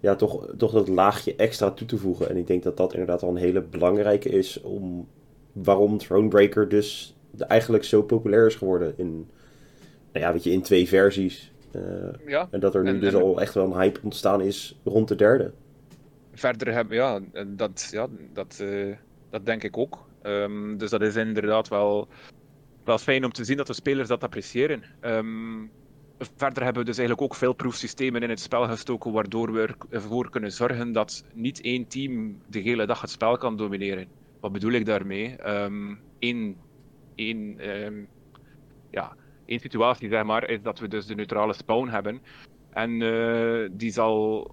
ja, toch, toch dat laagje extra toe te voegen. En ik denk dat dat inderdaad wel een hele belangrijke is om waarom Thronebreaker dus eigenlijk zo populair is geworden in, nou ja, weet je, in twee versies. Eh, Ja, en dat er nu En- dus en- al echt wel een hype ontstaan is rond de derde. verder hebben, ja, dat, ja, dat, eh, dat denk ik ook. Ehm, dus dat is inderdaad wel, wel fijn om te zien dat de spelers dat appreciëren. Ehm, verder hebben we dus eigenlijk ook veel proefsystemen in het spel gestoken, waardoor we ervoor kunnen zorgen dat niet één team de hele dag het spel kan domineren. Wat bedoel ik daarmee? Ehm één, één, ehm, ja, één situatie, zeg maar, is dat we dus de neutrale spawn hebben. En eh, die zal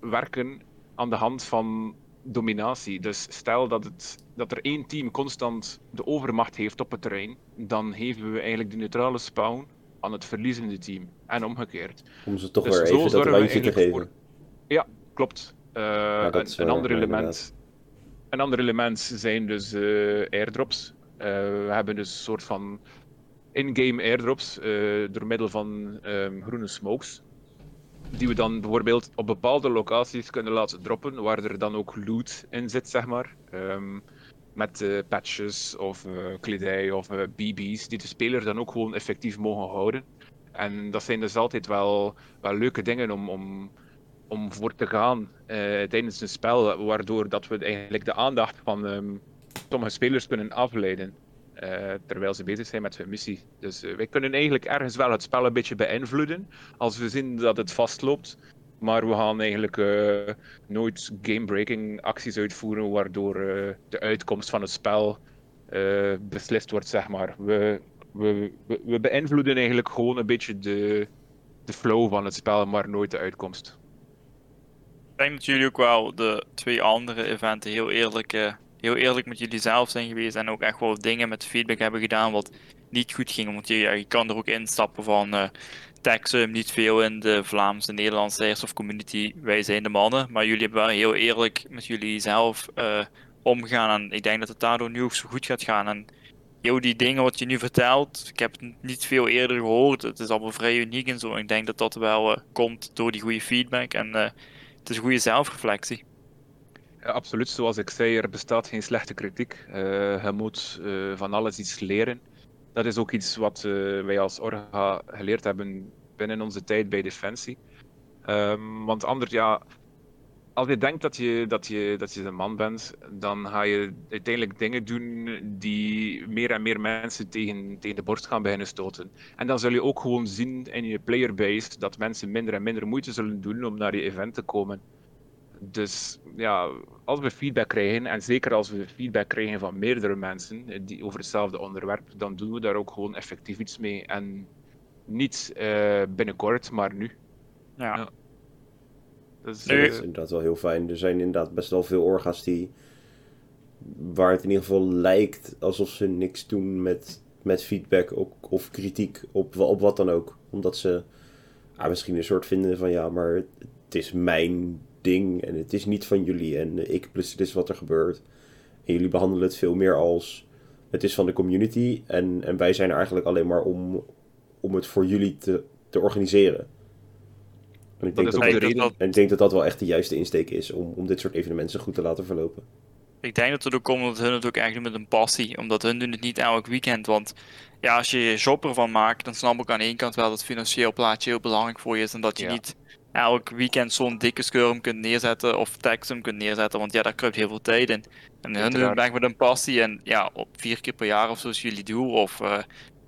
werken aan de hand van dominatie. Dus stel dat, het, dat er één team constant de overmacht heeft op het terrein, dan geven we eigenlijk de neutrale spawn aan het verliezende team. En omgekeerd. Om ze toch Dus weer even dat randje te geven. Ja, klopt. Eh, dat een, een wel- ander ja, element. Een ander element zijn dus eh, airdrops. Eh, we hebben dus een soort van in-game airdrops eh, door middel van ehm, groene smokes. Die we dan bijvoorbeeld op bepaalde locaties kunnen laten droppen, waar er dan ook loot in zit, zeg maar. Ehm, met eh, patches of eh, kledij of BB's, die de speler dan ook gewoon effectief mogen houden. En dat zijn dus altijd wel, wel leuke dingen om, om, om voor te gaan tijdens een spel, waardoor dat we eigenlijk de aandacht van ehm, sommige spelers kunnen afleiden. Eh, terwijl ze bezig zijn met hun missie. Dus eh, wij kunnen eigenlijk ergens wel het spel een beetje beïnvloeden als we zien dat het vastloopt. Maar we gaan eigenlijk eh, nooit game-breaking acties uitvoeren waardoor de uitkomst van het spel beslist wordt, zeg maar. We, we, we, beïnvloeden eigenlijk gewoon een beetje de, de flow van het spel, maar nooit de uitkomst. Ik denk dat jullie ook wel de twee andere eventen heel eerlijk, heel eerlijk met jullie zelf zijn geweest. En ook echt wel dingen met feedback hebben gedaan wat niet goed ging. Want je, kan er ook instappen van eh Texum, niet veel in de Vlaamse, Nederlandse Airsoft community. Wij zijn de mannen. Maar jullie hebben wel heel eerlijk met jullie zelf eh, omgegaan. En ik denk dat het daardoor nu ook zo goed gaat gaan. En joh, die dingen wat je nu vertelt, ik heb het niet veel eerder gehoord. Het is allemaal vrij uniek en zo. Ik denk dat dat wel eh, komt door die goede feedback en het is een goede zelfreflectie. Ja, absoluut, zoals ik zei, er bestaat geen slechte kritiek. Eh, je moet eh, van alles iets leren. Dat is ook iets wat eh, wij als Orga geleerd hebben binnen onze tijd bij Defensie. Ehm, want anders, ja, als je denkt dat je, dat, je, dat je een man bent, dan ga je uiteindelijk dingen doen die meer en meer mensen tegen, tegen de borst gaan beginnen stoten. En dan zul je ook gewoon zien in je playerbase dat mensen minder en minder moeite zullen doen om naar je event te komen. Dus ja, als we feedback krijgen, en zeker als we feedback krijgen van meerdere mensen eh, die over hetzelfde onderwerp, dan doen we daar ook gewoon effectief iets mee. En niet eh, binnenkort, maar nu. Ja. Ja. Dus, Nu- Dat eh, is inderdaad wel heel fijn. Er zijn inderdaad best wel veel orga's die... Waar het in ieder geval lijkt alsof ze niks doen met, met feedback of, of kritiek op, op wat dan ook. Omdat ze ah, misschien een soort vinden van ja, maar het is mijn ding en het is niet van jullie. En ik plus dit is wat er gebeurt. En jullie behandelen het veel meer als het is van de community. En, en wij zijn er eigenlijk alleen maar om, om het voor jullie te, te organiseren. En ik Dat denk dat, dat, dat en ik denk dat dat wel echt de juiste insteek is om, om dit soort evenementen goed te laten verlopen. Ik denk dat het ook komt omdat hun het ook doen met een passie. Omdat hun doen het niet elk weekend. Want ja, als je je job ervan maakt, dan snap ik aan één kant wel dat het financieel plaatje heel belangrijk voor je is. En dat je Ja. niet elk weekend zo'n dikke skirm kunt neerzetten of Texum kunt neerzetten. Want ja, daar kruipt heel veel tijd in. En hun doen echt met een passie. En ja, op vier keer per jaar of zo is jullie doel. Of eh,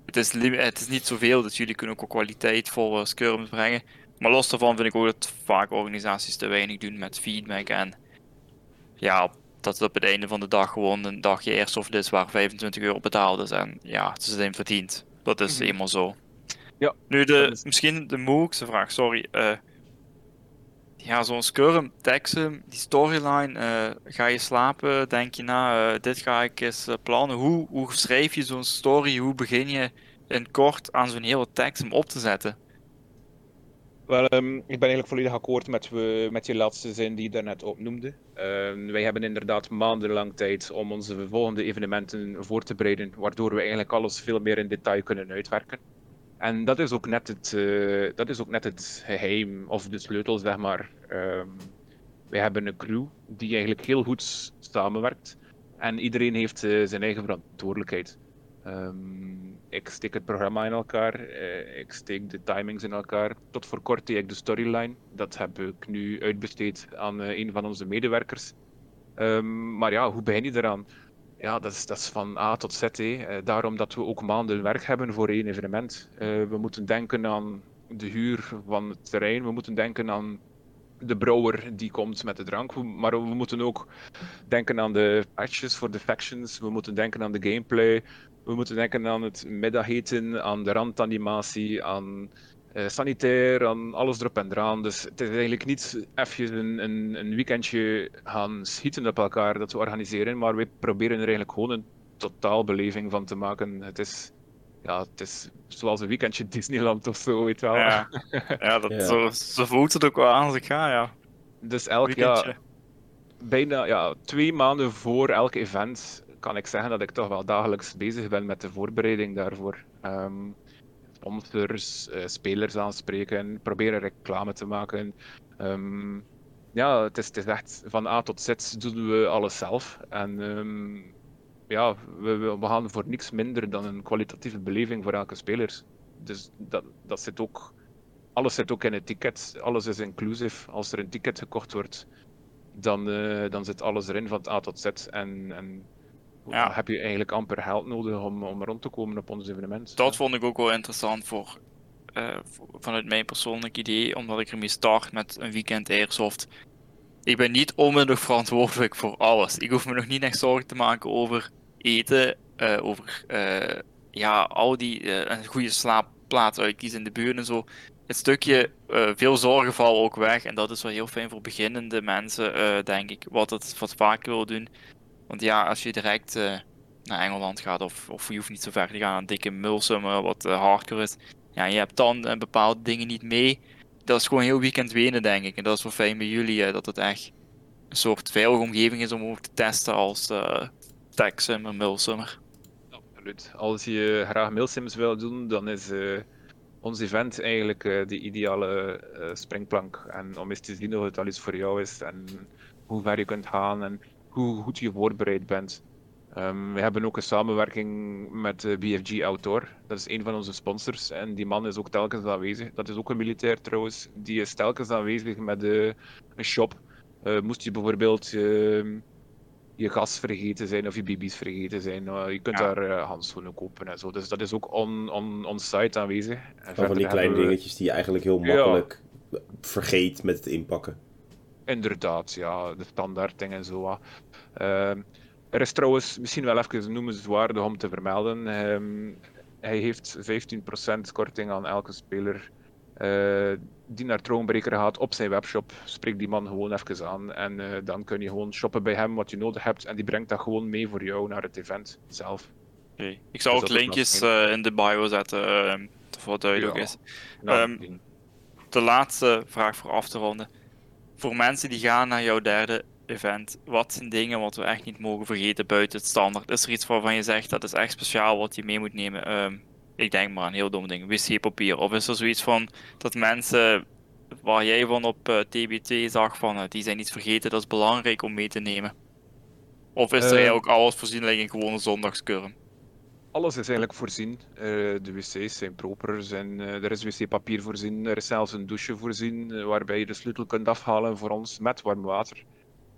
het, is, het is niet zoveel, dus jullie kunnen ook wel kwaliteitvolle skirms brengen. Maar los daarvan vind ik ook dat vaak organisaties te weinig doen met feedback. En ja, dat het op het einde van de dag gewoon een dagje airsoft is waar 25 euro betaald is. En ja, ze zijn verdiend. Dat is Mhm. eenmaal zo. Ja, Nu, de, is- misschien de moeilijkste vraag, sorry. Ja, zo'n Skirm, Texum, die storyline. eh, ga je slapen? Denk je na, eh, dit ga ik eens eh, plannen. Hoe, hoe schrijf je zo'n story? Hoe begin je in kort aan zo'n hele Texum op te zetten? Wel, ehm, ik ben eigenlijk volledig akkoord met, we, met je laatste zin die je daarnet opnoemde. Ehm, wij hebben inderdaad maandenlang tijd om onze volgende evenementen voor te bereiden, waardoor we eigenlijk alles veel meer in detail kunnen uitwerken. En dat is ook net het, eh, dat is ook net het geheim, of de sleutel, zeg maar. Ehm, wij hebben een crew die eigenlijk heel goed samenwerkt. En iedereen heeft eh, zijn eigen verantwoordelijkheid. Ehm, ik steek het programma in elkaar, eh, ik steek de timings in elkaar. Tot voor kort deed ik de storyline. Dat heb ik nu uitbesteed aan een van onze medewerkers. Ehm, maar ja, hoe begin je eraan? Ja, dat is, dat is van A tot Z. hè. Eh, daarom dat we ook maanden werk hebben voor één evenement. Eh, we moeten denken aan de huur van het terrein. We moeten denken aan de brouwer die komt met de drank. Maar we moeten ook denken aan de patches voor de factions. We moeten denken aan de gameplay. We moeten denken aan het middageten, aan de randanimatie, aan sanitair, aan alles erop en eraan. Dus het is eigenlijk niet even een, een, een weekendje gaan schieten op elkaar dat we organiseren, maar we proberen er eigenlijk gewoon een totaalbeleving van te maken. Het is, ja, het is zoals een weekendje Disneyland of zo, weet je wel. Ja, ja, dat, Ja. Zo, zo voelt het ook wel aan als ik ga, ja. Dus elk jaar, Weekendje. bijna ja, twee maanden voor elk event kan ik zeggen dat ik toch wel dagelijks bezig ben met de voorbereiding daarvoor. Ehm sponsors, eh, spelers aanspreken, proberen reclame te maken. Ehm, ja, het is, echt van A tot Z doen we alles zelf. En ehm, ja, we, we gaan voor niks minder dan een kwalitatieve beleving voor elke speler. Dus dat, dat zit ook, alles zit ook in het ticket. Alles is inclusief. Als er een ticket gekocht wordt, dan, eh, dan zit alles erin van A tot Z. En, en Ja. heb je eigenlijk amper geld nodig om, om rond te komen op ons evenement. Dat vond ik ook wel interessant voor, eh, voor- vanuit mijn persoonlijk idee, omdat ik ermee start met een weekend Airsoft. Ik ben niet onmiddellijk verantwoordelijk voor alles. Ik hoef me nog niet echt zorgen te maken over eten, eh, over eh, ja, al die een goede slaapplaats uitkiezen in de buurt en zo. Het stukje veel zorgen valt ook weg en dat is wel heel fijn voor beginnende mensen, denk ik, wat het wat vaker wil doen. Want ja, als je direct eh, naar Engeland gaat of, of je hoeft niet zo ver te gaan aan dikke mulsummer wat hardcore is. Ja, je hebt dan eh, bepaalde dingen niet mee. Dat is gewoon heel weekend wenen, denk ik. En dat is wel fijn bij jullie, dat het echt een soort veilige omgeving is om ook te testen als Texum en Mulsummer. Absoluut. Als je graag mailsims wil doen, dan is ons event eigenlijk de ideale springplank. En om eens te zien of het al iets voor jou is en hoe ver je kunt gaan en hoe goed je voorbereid bent. Ehm, we hebben ook een samenwerking met eh, BFG Outdoor. Dat is een van onze sponsors. En die man is ook telkens aanwezig. Dat is ook een militair trouwens. Die is telkens aanwezig met eh, een shop. Eh, moest je bijvoorbeeld ehm, je gas vergeten zijn of je BB's vergeten zijn, je kunt Ja. daar handschoenen kopen en zo. Dus dat is ook on, on, on site aanwezig. En Van, die kleine we- dingetjes die je eigenlijk heel Ja. makkelijk vergeet met het inpakken. Inderdaad, ja, de standaard dingen en zo. Ehm, er is trouwens misschien wel even noemenswaardig om te vermelden. ehm, hij heeft 15% korting aan elke speler eh, die naar Thronebreaker gaat op zijn webshop. Spreek die man gewoon even aan en eh, dan kun je gewoon shoppen bij hem wat je nodig hebt en die brengt dat gewoon mee voor jou naar het event zelf. Oké. Ik zal Dus ook linkjes eh, in de bio zetten, ehm voor het duidelijk Ja. is. Nou, De laatste vraag voor af te ronden. Voor mensen die gaan naar jouw derde event, wat zijn dingen wat we echt niet mogen vergeten buiten het standaard? Is er iets waarvan je zegt dat is echt speciaal wat je mee moet nemen? Ehm, ik denk maar aan heel domme dingen, wc-papier. Of is er zoiets van dat mensen waar jij van op eh, TBT zag van eh, die zijn niet vergeten, dat is belangrijk om mee te nemen? Of is er Ehm. eigenlijk alles voorzien liggen gewoon een zondagskurm? Alles is eigenlijk voorzien. Eh, de wc's zijn proper. Zijn, eh, er is wc-papier voorzien. Er is zelfs een douche voorzien eh, waarbij je de sleutel kunt afhalen voor ons met warm water.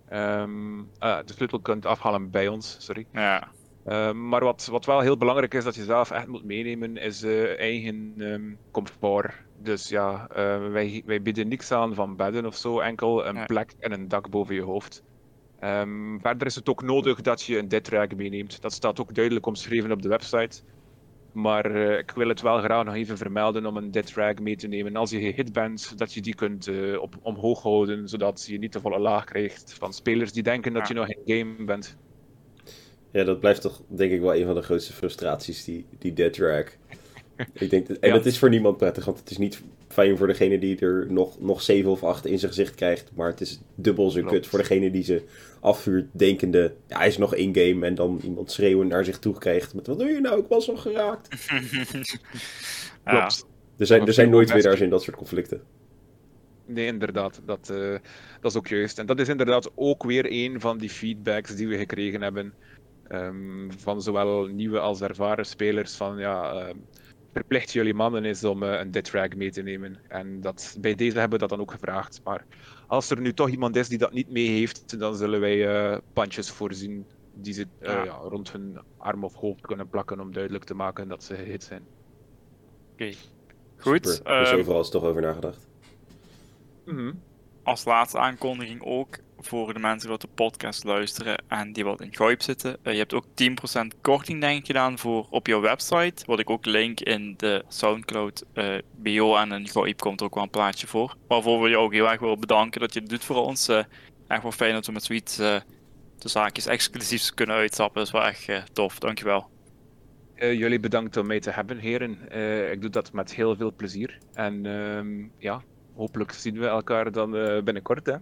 Ehm, ah, de sleutel kunt afhalen bij ons, sorry. Ja, Ehm, maar wat, wat wel heel belangrijk is dat je zelf echt moet meenemen, is eigen ehm, comfort. Dus ja, wij, wij bieden niks aan van bedden of zo, enkel een Ja. plek en een dak boven je hoofd. Ehm, verder is het ook nodig dat je een deadrack meeneemt. Dat staat ook duidelijk omschreven op de website. Maar eh, ik wil het wel graag nog even vermelden om een deadrack mee te nemen. Als je gehit bent, dat je die kunt eh, op, omhoog houden, zodat je niet te volle laag krijgt van spelers die denken dat je nog in game bent. Ja, dat blijft toch denk ik wel een van de grootste frustraties, die, die dead drag. ik denk dat, en Ja. dat is voor niemand prettig, want het is niet fijn voor degene die er nog, nog 7 of 8 in zijn gezicht krijgt. Maar het is dubbel zo kut voor degene die ze afvuurt, denkende, ja, hij is nog in game. En dan iemand schreeuwen naar zich toe krijgt met, wat doe je nou, ik was nog geraakt. ja. Klopt. Er zijn, er zijn nooit winnaars in dat soort conflicten. Nee, inderdaad. Dat, eh, dat is ook juist. En dat is inderdaad ook weer een van die feedbacks die we gekregen hebben. ehm, van zowel nieuwe als ervaren spelers. Van ja, ehm, verplicht jullie mannen is om eh, een deadrag mee te nemen. En dat, bij deze hebben we dat dan ook gevraagd. Maar als er nu toch iemand is die dat niet mee heeft, dan zullen wij eh bandjes voorzien die ze eh, Ja. ja, rond hun arm of hoofd kunnen plakken om duidelijk te maken dat ze gehit zijn. Goed, Super. Dus ehm, overal is toch over nagedacht. Mhm. als laatste aankondiging ook voor de mensen die de podcast luisteren en die wat in Goip zitten. Eh, je hebt ook 10% korting denk ik gedaan voor op jouw website, wat ik ook link in de Soundcloud eh, bio en in Goip komt er ook wel een plaatje voor. Waarvoor we je ook heel erg willen bedanken dat je het doet voor ons. Eh, echt wel fijn dat we met zoiets de zaakjes exclusiefs kunnen uitstappen. Dat is wel echt tof, dankjewel. Eh, jullie bedankt om mij te hebben, heren. Ik doe dat met heel veel plezier. En ehm, ja, hopelijk zien we elkaar dan binnenkort. Hè?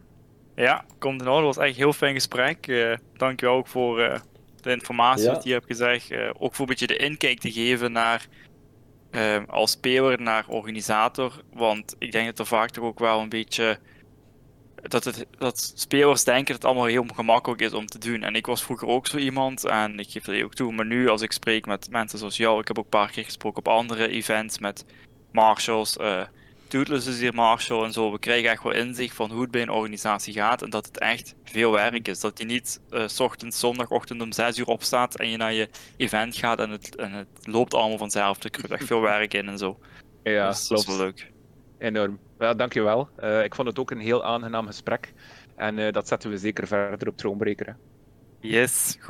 Ja, komt in orde. Was echt een heel fijn gesprek. Eh dankjewel ook voor eh, de informatie Ja. wat je hebt gezegd. Eh, ook voor een beetje de inkijk te geven naar eh, als speler, naar organisator. Want ik denk dat er vaak toch ook wel een beetje dat, het, dat spelers denken dat het allemaal heel gemakkelijk is om te doen. En ik was vroeger ook zo iemand en ik geef dat ook toe. Maar nu als ik spreek met mensen zoals jou, ik heb ook een paar keer gesproken op andere events met marshals. Tootles is hier Marshall en zo. We krijgen echt wel inzicht van hoe het bij een organisatie gaat en dat het echt veel werk is. Dat je niet eh, s ochtends, zondagochtend om 6 uur opstaat en je naar je event gaat en het, en het loopt allemaal vanzelf. Er kruipt echt veel werk in en zo. Ja, dus dat is wel leuk. Enorm. Ja, dankjewel. Eh ik vond het ook een heel aangenaam gesprek. En eh, dat zetten we zeker verder op Troonbreker. hè. Yes, goed.